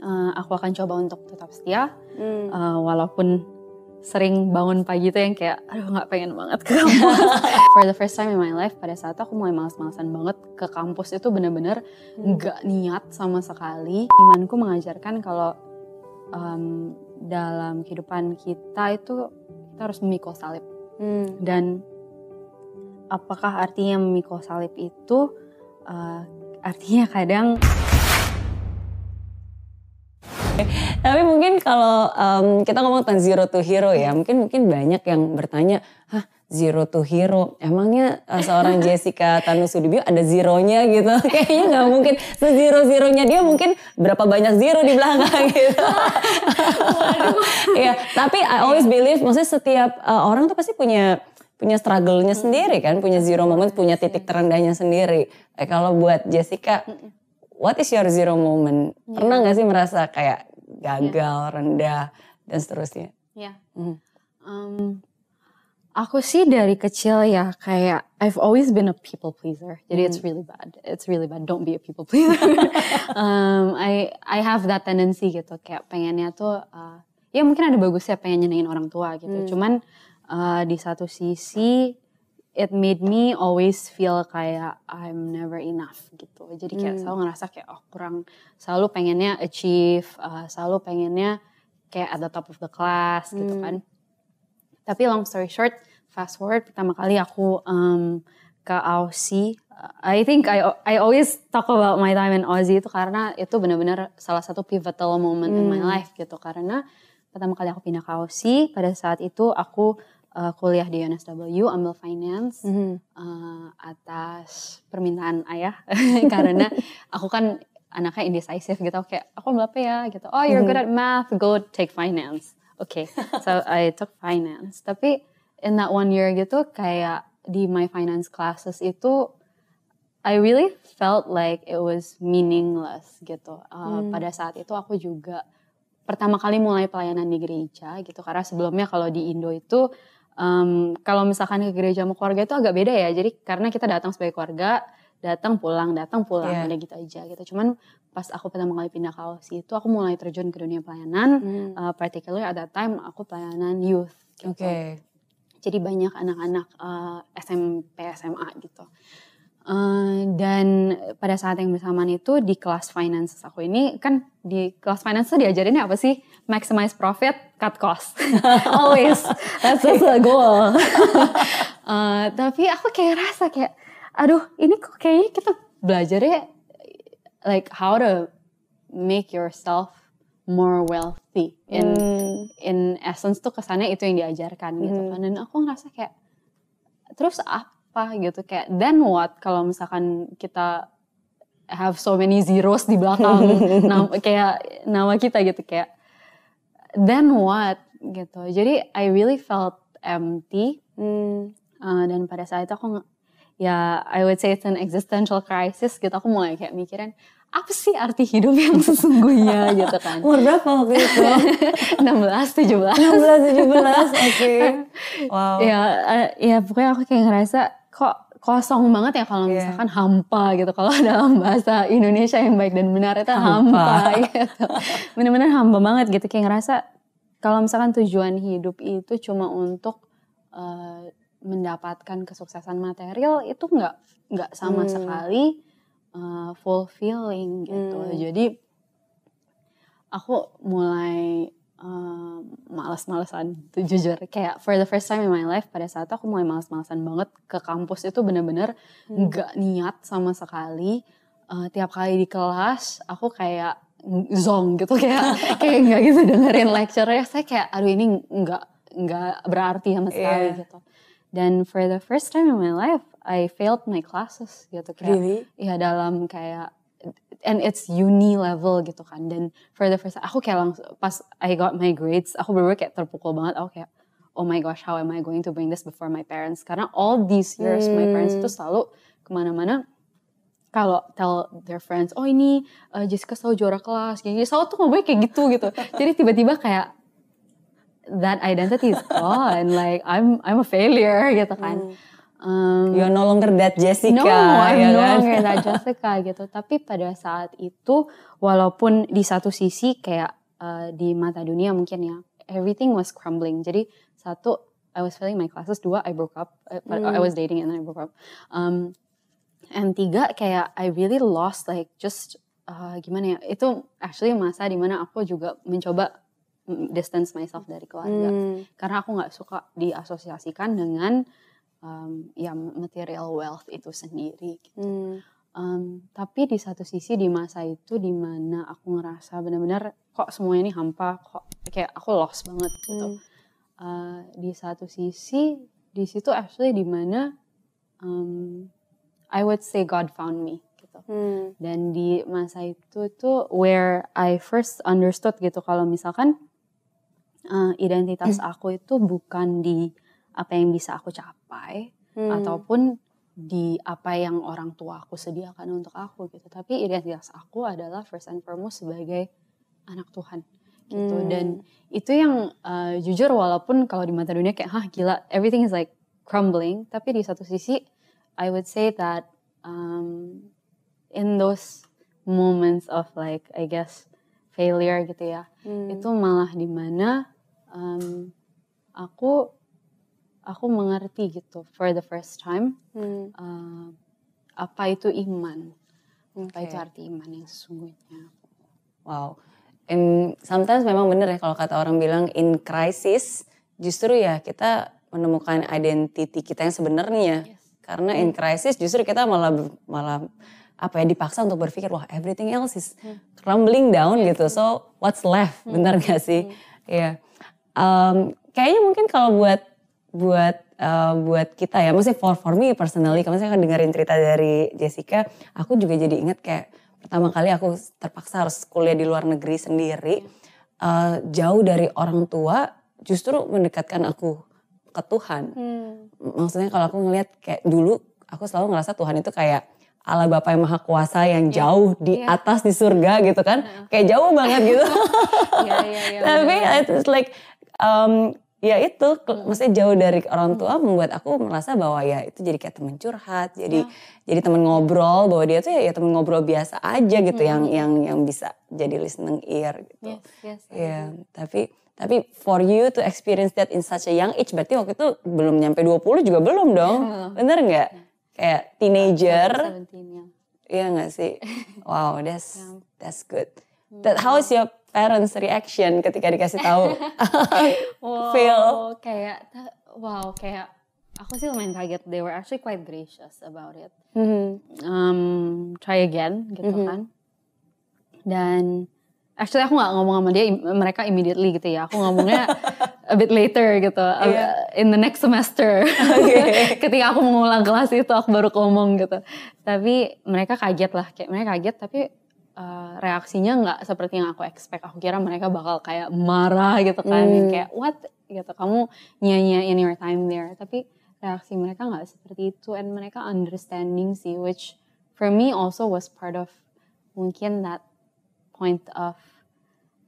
uh, aku akan coba untuk tetap setia Hmm. uh, walaupun sering bangun pagi tuh yang kayak aduh nggak pengen banget ke kampus. For the first time in my life pada saat itu aku mulai malas-malasan banget ke kampus itu bener-bener nggak niat sama sekali. Imanku mengajarkan kalau um, dalam kehidupan kita itu kita harus memikul salib Hmm. dan apakah artinya memikul salib itu uh, artinya kadang Tapi mungkin kalau em, kita ngomong tentang zero to hero ya, mungkin mungkin banyak yang bertanya, hah zero to hero, emangnya eh, seorang Jessica Tanu Sudibyo ada zeronya gitu? Kayaknya nggak mungkin. Sezero zeronya dia mungkin berapa banyak zero di belakang gitu. Iya, tapi I always believe, maksudnya setiap eh, orang tuh pasti punya punya struggle-nya sendiri kan, punya zero moment, punya titik terendahnya sendiri. Eh, kalau buat Jessica, what is your zero moment? Pernah nggak sih merasa kayak gagal, rendah, dan seterusnya? ya Hmm. Um, aku sih dari kecil ya kayak I've always been a people pleaser. Jadi it's really bad. It's really bad. Don't be a people pleaser. um, I I have that tendency gitu kayak pengennya tuh uh, ya mungkin ada bagusnya pengen nyenengin orang tua gitu. Cuman uh, di satu sisi it made me always feel kayak I'm never enough gitu. Jadi kayak selalu ngerasa kayak oh kurang selalu pengennya achieve, uh, selalu pengennya kayak at the top of the class gitu kan. Tapi long story short, fast forward pertama kali aku um, ke Aussie. uh, I think I I always talk about my time in Aussie itu karena itu benar-benar salah satu pivotal moment in my life gitu. Karena pertama kali aku pindah ke Aussie, pada saat itu aku uh, kuliah di UNSW, ambil finance uh, atas permintaan ayah. Karena aku kan anaknya indecisive gitu kayak aku ambil apa ya? Gitu. Oh you're good at math go take finance. Oke so I took finance. Tapi in that one year gitu kayak di my finance classes itu I really felt like it was meaningless gitu. Uh, pada saat itu aku juga pertama kali mulai pelayanan di gereja gitu. Karena sebelumnya kalau di Indo itu em, kalau misalkan ke gereja sama keluarga itu agak beda ya jadi karena kita datang sebagai keluarga datang pulang datang pulang Iya. udah gitu aja gitu cuman pas aku pertama kali pindah ke Aussie itu aku mulai terjun ke dunia pelayanan uh, particularly at that time aku pelayanan youth gitu. Oke. jadi banyak anak-anak uh, SMP SMA gitu Uh, dan pada saat yang bersamaan itu di kelas finance aku ini kan di kelas finance tuh diajarinnya apa sih? Maximize profit cut cost. Always. That's just the goal. Uh, tapi aku kayak rasa kayak aduh ini kok kayaknya kita belajarnya like how to make yourself more wealthy. In in essence tuh kesannya itu yang diajarkan gitu kan. Dan aku ngerasa kayak terus apa gitu kayak then what kalau misalkan kita have so many zeros di belakang nam- kayak nama kita gitu kayak then what gitu jadi I really felt empty Hmm. Uh, dan pada saat itu aku ya I would say it's an existential crisis gitu aku mulai kayak mikirin apa sih arti hidup yang sesungguhnya gitu kan Umur berapa waktu itu? 16 17 16, 17, oke. Wow. ya eh, ya pokoknya aku kayak ngerasa kok kosong banget ya kalau Iya. misalkan hampa gitu kalau dalam bahasa Indonesia yang baik dan benar itu hampa, Hampa. gitu bener-bener hampa banget gitu kayak ngerasa kalau misalkan tujuan hidup itu cuma untuk eh, mendapatkan kesuksesan material itu nggak nggak sama Hmm. sekali eh, fulfilling gitu Hmm. jadi aku mulai malas-malasan. Tuh jujur kayak for the first time in my life pada saat itu aku mulai malas-malasan banget ke kampus itu bener-bener nggak niat sama sekali. Uh, tiap kali di kelas aku kayak zong gitu kayak kayak nggak gitu dengerin lecture-nya. Saya kayak aduh ini nggak nggak berarti sama sekali Iya. gitu. Dan for the first time in my life I failed my classes gitu kayak Really? ya dalam kayak and it's uni level gitu kan. Dan for the first aku kayak langsung pas I got my grades aku bener kayak terpukul banget. Aku kayak oh my gosh how am I going to bring this before my parents? Karena all these years my parents itu selalu ke mana-mana kalau tell their friends oh ini uh, Jessica selalu juara kelas gini selalu tuh ngomongnya kayak gitu gitu. Jadi tiba-tiba kayak that identity is gone. Like I'm I'm a failure gitu kan Um, You're no longer that Jessica. no, I'm ya no kan? longer that Jessica gitu. Tapi pada saat itu, walaupun di satu sisi kayak uh, di mata dunia mungkin ya, everything was crumbling. Jadi satu, I was failing my classes. Dua, I broke up. I, I was dating and then I broke up. Um, and tiga, kayak I really lost like just uh, gimana ya? Itu actually masa di mana aku juga mencoba mm, distance myself dari keluarga. Hmm. Karena aku nggak suka diasosiasikan dengan um, ya material wealth itu sendiri. gitu. Hmm. Um, tapi di satu sisi di masa itu di mana aku ngerasa benar-benar kok semuanya ini hampa, kok kayak aku lost banget gitu. Hmm. Uh, di satu sisi di situ actually di mana um, I would say God found me gitu. Hmm. Dan di masa itu tuh where I first understood gitu kalau misalkan uh, identitas aku itu bukan di apa yang bisa aku capai Hmm. ataupun di apa yang orang tua aku sediakan untuk aku gitu. Tapi identitas aku adalah first and foremost sebagai anak Tuhan gitu. Hmm. Dan itu yang uh, jujur walaupun kalau di mata dunia kayak hah gila everything is like crumbling, tapi di satu sisi I would say that um, in those moments of like I guess failure gitu ya, Hmm. itu malah di mana um, aku aku mengerti gitu for the first time Hmm. uh, apa itu iman, apa Oke. itu arti iman yang sesungguhnya. Wow. And sometimes memang bener ya kalau kata orang bilang in crisis justru ya kita menemukan identity kita yang sebenarnya. Yes. Karena in crisis justru kita malah malah apa ya dipaksa untuk berpikir wah everything else is crumbling down gitu. So what's left? Bener gak sih? Iya. Um, kayaknya mungkin kalau buat buat uh, buat kita ya, maksudnya for for me personally, kalau saya kan dengerin cerita dari Jessica, aku juga jadi ingat kayak pertama kali aku terpaksa harus kuliah di luar negeri sendiri, uh, jauh dari orang tua, justru mendekatkan aku ke Tuhan. Hmm. Maksudnya kalau aku ngelihat kayak dulu, aku selalu ngerasa Tuhan itu kayak Allah Bapa yang Maha Kuasa yang jauh di Iya. atas di surga gitu kan, kayak jauh banget gitu. Iya iya iya. Tapi benar. it's like um, ya itu ke- maksudnya jauh dari orang tua membuat aku merasa bahwa ya itu jadi kayak teman curhat, jadi jadi teman ngobrol bahwa dia tuh ya, ya teman ngobrol biasa aja gitu yang yang yang bisa jadi listening ear gitu. Yes yes. Ya, tapi tapi for you to experience that in such a young age berarti waktu itu belum nyampe 20 juga belum dong. Bener nggak? Kayak teenager. 17 ya. Iya gak sih? Wow, that's that's good. That how is your parents reaction ketika dikasih tahu? Wow, Feel. kayak wow kayak aku sih lumayan kaget. They were actually quite gracious about it. Mhm. Um, try again gitu kan. Dan actually aku nggak ngomong sama dia mereka immediately gitu ya. Aku ngomongnya a bit later gitu. Iya. In the next semester. Ketika aku mengulang kelas itu aku baru ngomong gitu. Tapi mereka kaget lah, kayak mereka kaget tapi uh, reaksinya nggak seperti yang aku expect. Aku kira mereka bakal kayak marah gitu kan, Hmm. kayak what gitu. Kamu nyanyi in your time there. Tapi reaksi mereka nggak seperti itu, and mereka understanding sih, which for me also was part of mungkin that point of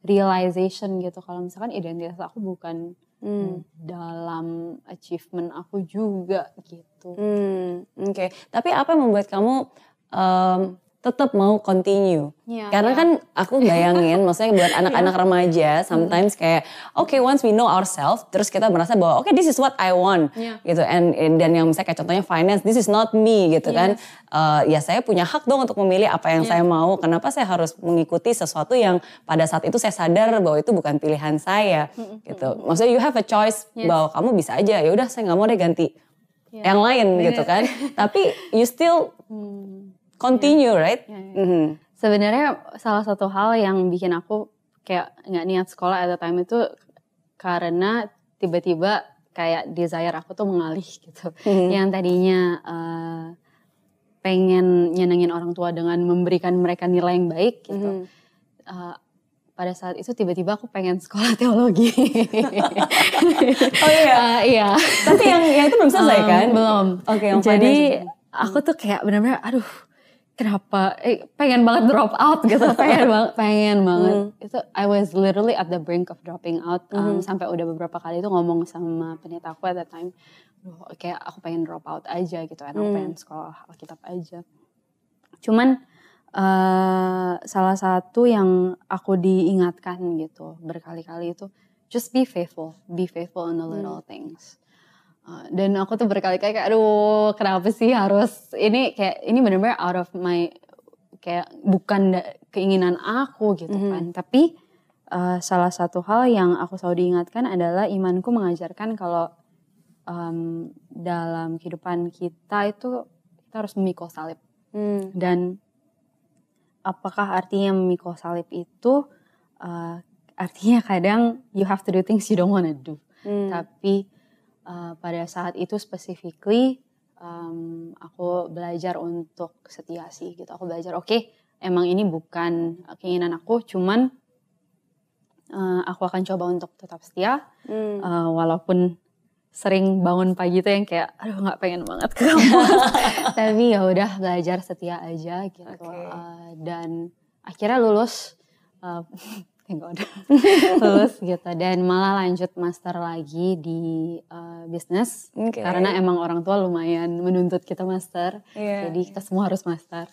realization gitu. Kalau misalkan identitas aku bukan Hmm. dalam achievement aku juga gitu. Hmm, Oke, tapi apa yang membuat kamu um, tetap mau continue? Iya, Karena iya. kan aku bayangin, maksudnya buat anak-anak remaja, sometimes kayak, oke once we know ourselves, terus kita merasa bahwa, oke this is what I want, Iya. gitu. And, and dan yang misalnya kayak contohnya finance, this is not me, gitu kan. Eh, ya saya punya hak dong untuk memilih apa yang saya mau. Kenapa saya harus mengikuti sesuatu yang pada saat itu saya sadar bahwa itu bukan pilihan saya, gitu. Maksudnya you have a choice Yes. bahwa kamu bisa aja, ya udah saya nggak mau deh ganti yang lain gitu kan. Tapi you still continue, right? Mhm. Sebenarnya salah satu hal yang bikin aku kayak nggak niat sekolah at the time itu karena tiba-tiba kayak desire aku tuh mengalih gitu. Yang tadinya eh, pengen nyenengin orang tua dengan memberikan mereka nilai yang baik gitu. Eh, pada saat itu tiba-tiba aku pengen sekolah teologi. Oh iya. Eh, iya. Tapi yang yang itu belum selesai Um, kan? Belum. Oke, yang Jadi aku tuh kayak benar-benar aduh kenapa? Eh, pengen banget drop out gitu. Pengen banget pengen banget. Itu I was literally at the brink of dropping out um, sampai udah beberapa kali itu ngomong sama pendeta aku at that time Duh, kayak aku pengen drop out aja gitu kan aku pengen sekolah Alkitab aja. Cuman eh, salah satu yang aku diingatkan gitu berkali-kali itu just be faithful be faithful in the little things. Uh, dan aku tuh berkali-kali kayak aduh kenapa sih harus ini kayak ini benar-benar out of my kayak bukan keinginan aku gitu kan tapi uh, salah satu hal yang aku selalu diingatkan adalah imanku mengajarkan kalau um, dalam kehidupan kita itu kita harus memikul salib Hmm. dan apakah artinya memikul salib itu uh, artinya kadang you have to do things you don't wanna do Hmm. tapi uh, pada saat itu specifically um, aku belajar untuk setia sih gitu aku belajar oke emang ini bukan keinginan aku cuman uh, aku akan coba untuk tetap setia Hmm. Uh, walaupun sering bangun pagi tuh yang kayak aduh nggak pengen banget ke kampus tapi ya udah belajar setia aja gitu Oke. Uh, dan akhirnya lulus uh, thank God lulus gitu dan malah lanjut master lagi di uh, bisnis Oke. karena emang orang tua lumayan menuntut kita master Iya. jadi kita semua harus master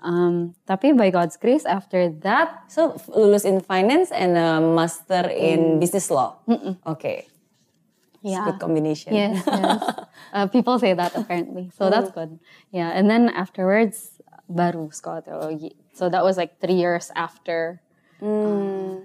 Um, tapi by God's grace after that So lulus in finance and a master in business law. Oke. It's Yeah. good combination. Yes, yes. Uh, people say that apparently. So that's good. Yeah, and then afterwards baru sekolah teologi. So that was like three years after Hmm.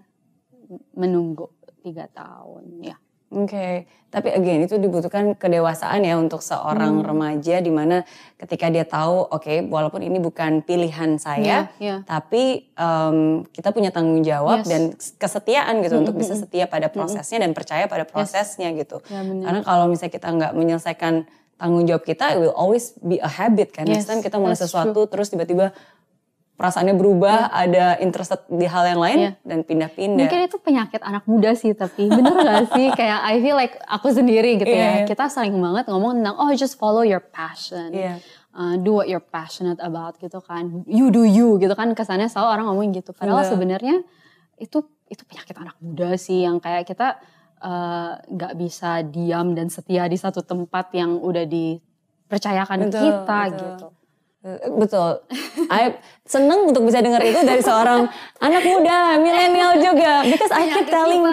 menunggu tiga tahun. Ya. Oke, tapi again itu dibutuhkan kedewasaan ya untuk seorang Hmm. remaja di mana ketika dia tahu, oke, walaupun ini bukan pilihan saya, Iya, iya. tapi em, kita punya tanggung jawab Yes. dan kesetiaan gitu untuk bisa setia pada prosesnya dan percaya pada prosesnya gitu. Ya. Karena kalau misalnya kita nggak menyelesaikan tanggung jawab kita, it will always be a habit kan. Yes, Next time kita mulai that's sesuatu terus tiba-tiba perasaannya berubah, ada interested di hal yang lain Iya. dan pindah-pindah. Mungkin itu penyakit anak muda sih, tapi bener gak sih? Kayak I feel like aku sendiri gitu Iya, iya. ya. Kita sering banget ngomong tentang oh just follow your passion. Iya. Uh, do what you're passionate about gitu kan. You do you gitu kan. Kesannya selalu orang ngomong gitu. Padahal Iya. sebenarnya itu itu penyakit anak muda sih yang kayak kita uh, nggak bisa diam dan setia di satu tempat yang udah dipercayakan Betul, kita betul. gitu. Eh, Betul. I seneng untuk bisa dengar itu dari seorang anak muda, milenial juga. Because I keep telling,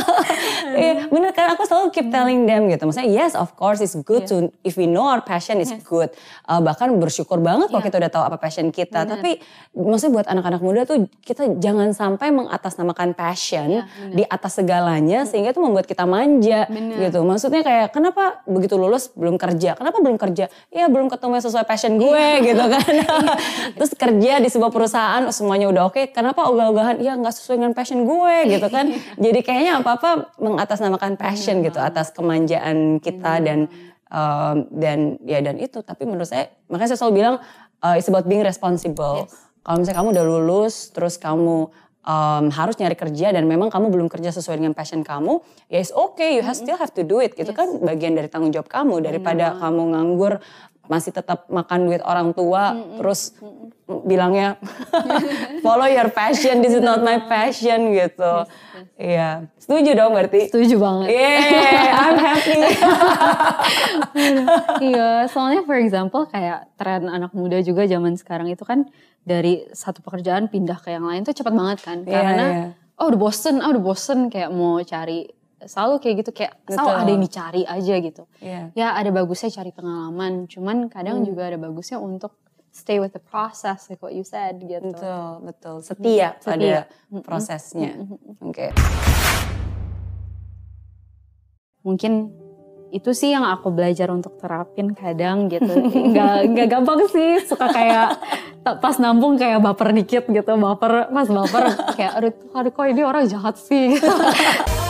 Iya, bener kan aku selalu keep telling them gitu. Maksudnya yes of course it's good to if we know our passion is good. Uh, bahkan bersyukur banget kalau Iya. kita udah tahu apa passion kita. Tapi maksudnya buat anak-anak muda tuh kita jangan sampai mengatasnamakan passion Iya, di atas segalanya sehingga itu membuat kita manja Bener. gitu. Maksudnya kayak kenapa begitu lulus belum kerja? Kenapa belum kerja? Ya belum ketemu yang sesuai passion gue gitu kan. Terus kerja di sebuah perusahaan semuanya udah oke. Kenapa ogah-ogahan? Ya nggak sesuai dengan passion gue gitu kan. Jadi kayaknya apa-apa mengatasnamakan passion gitu atas kemanjaan kita dan um, dan ya dan itu. Tapi menurut saya makanya saya selalu bilang uh, it's about being responsible. Kalau misalnya kamu udah lulus terus kamu um, harus nyari kerja dan memang kamu belum kerja sesuai dengan passion kamu, ya it's okay, you have, still have to do it. Gitu kan bagian dari tanggung jawab kamu daripada kamu nganggur masih tetap makan duit orang tua terus bilangnya follow your passion, this is not my passion gitu. Iya, setuju dong berarti. Setuju banget. Yeah, I'm happy. iya, soalnya for example kayak tren anak muda juga zaman sekarang itu kan dari satu pekerjaan pindah ke yang lain tuh cepat banget kan. Iya, Karena iya. oh udah bosen, oh udah bosen kayak mau cari selalu kayak gitu kayak selalu Betul. ada yang dicari aja gitu. Iya. Ya ada bagusnya cari pengalaman, cuman kadang juga ada bagusnya untuk stay with the process like what you said gitu. Betul, betul. Setia, pada prosesnya. Oke. Mungkin itu sih yang aku belajar untuk terapin kadang gitu. Nggak nggak gampang sih, suka kayak pas nambung kayak baper dikit gitu, baper pas baper kayak aduh kok ini orang jahat sih. gitu.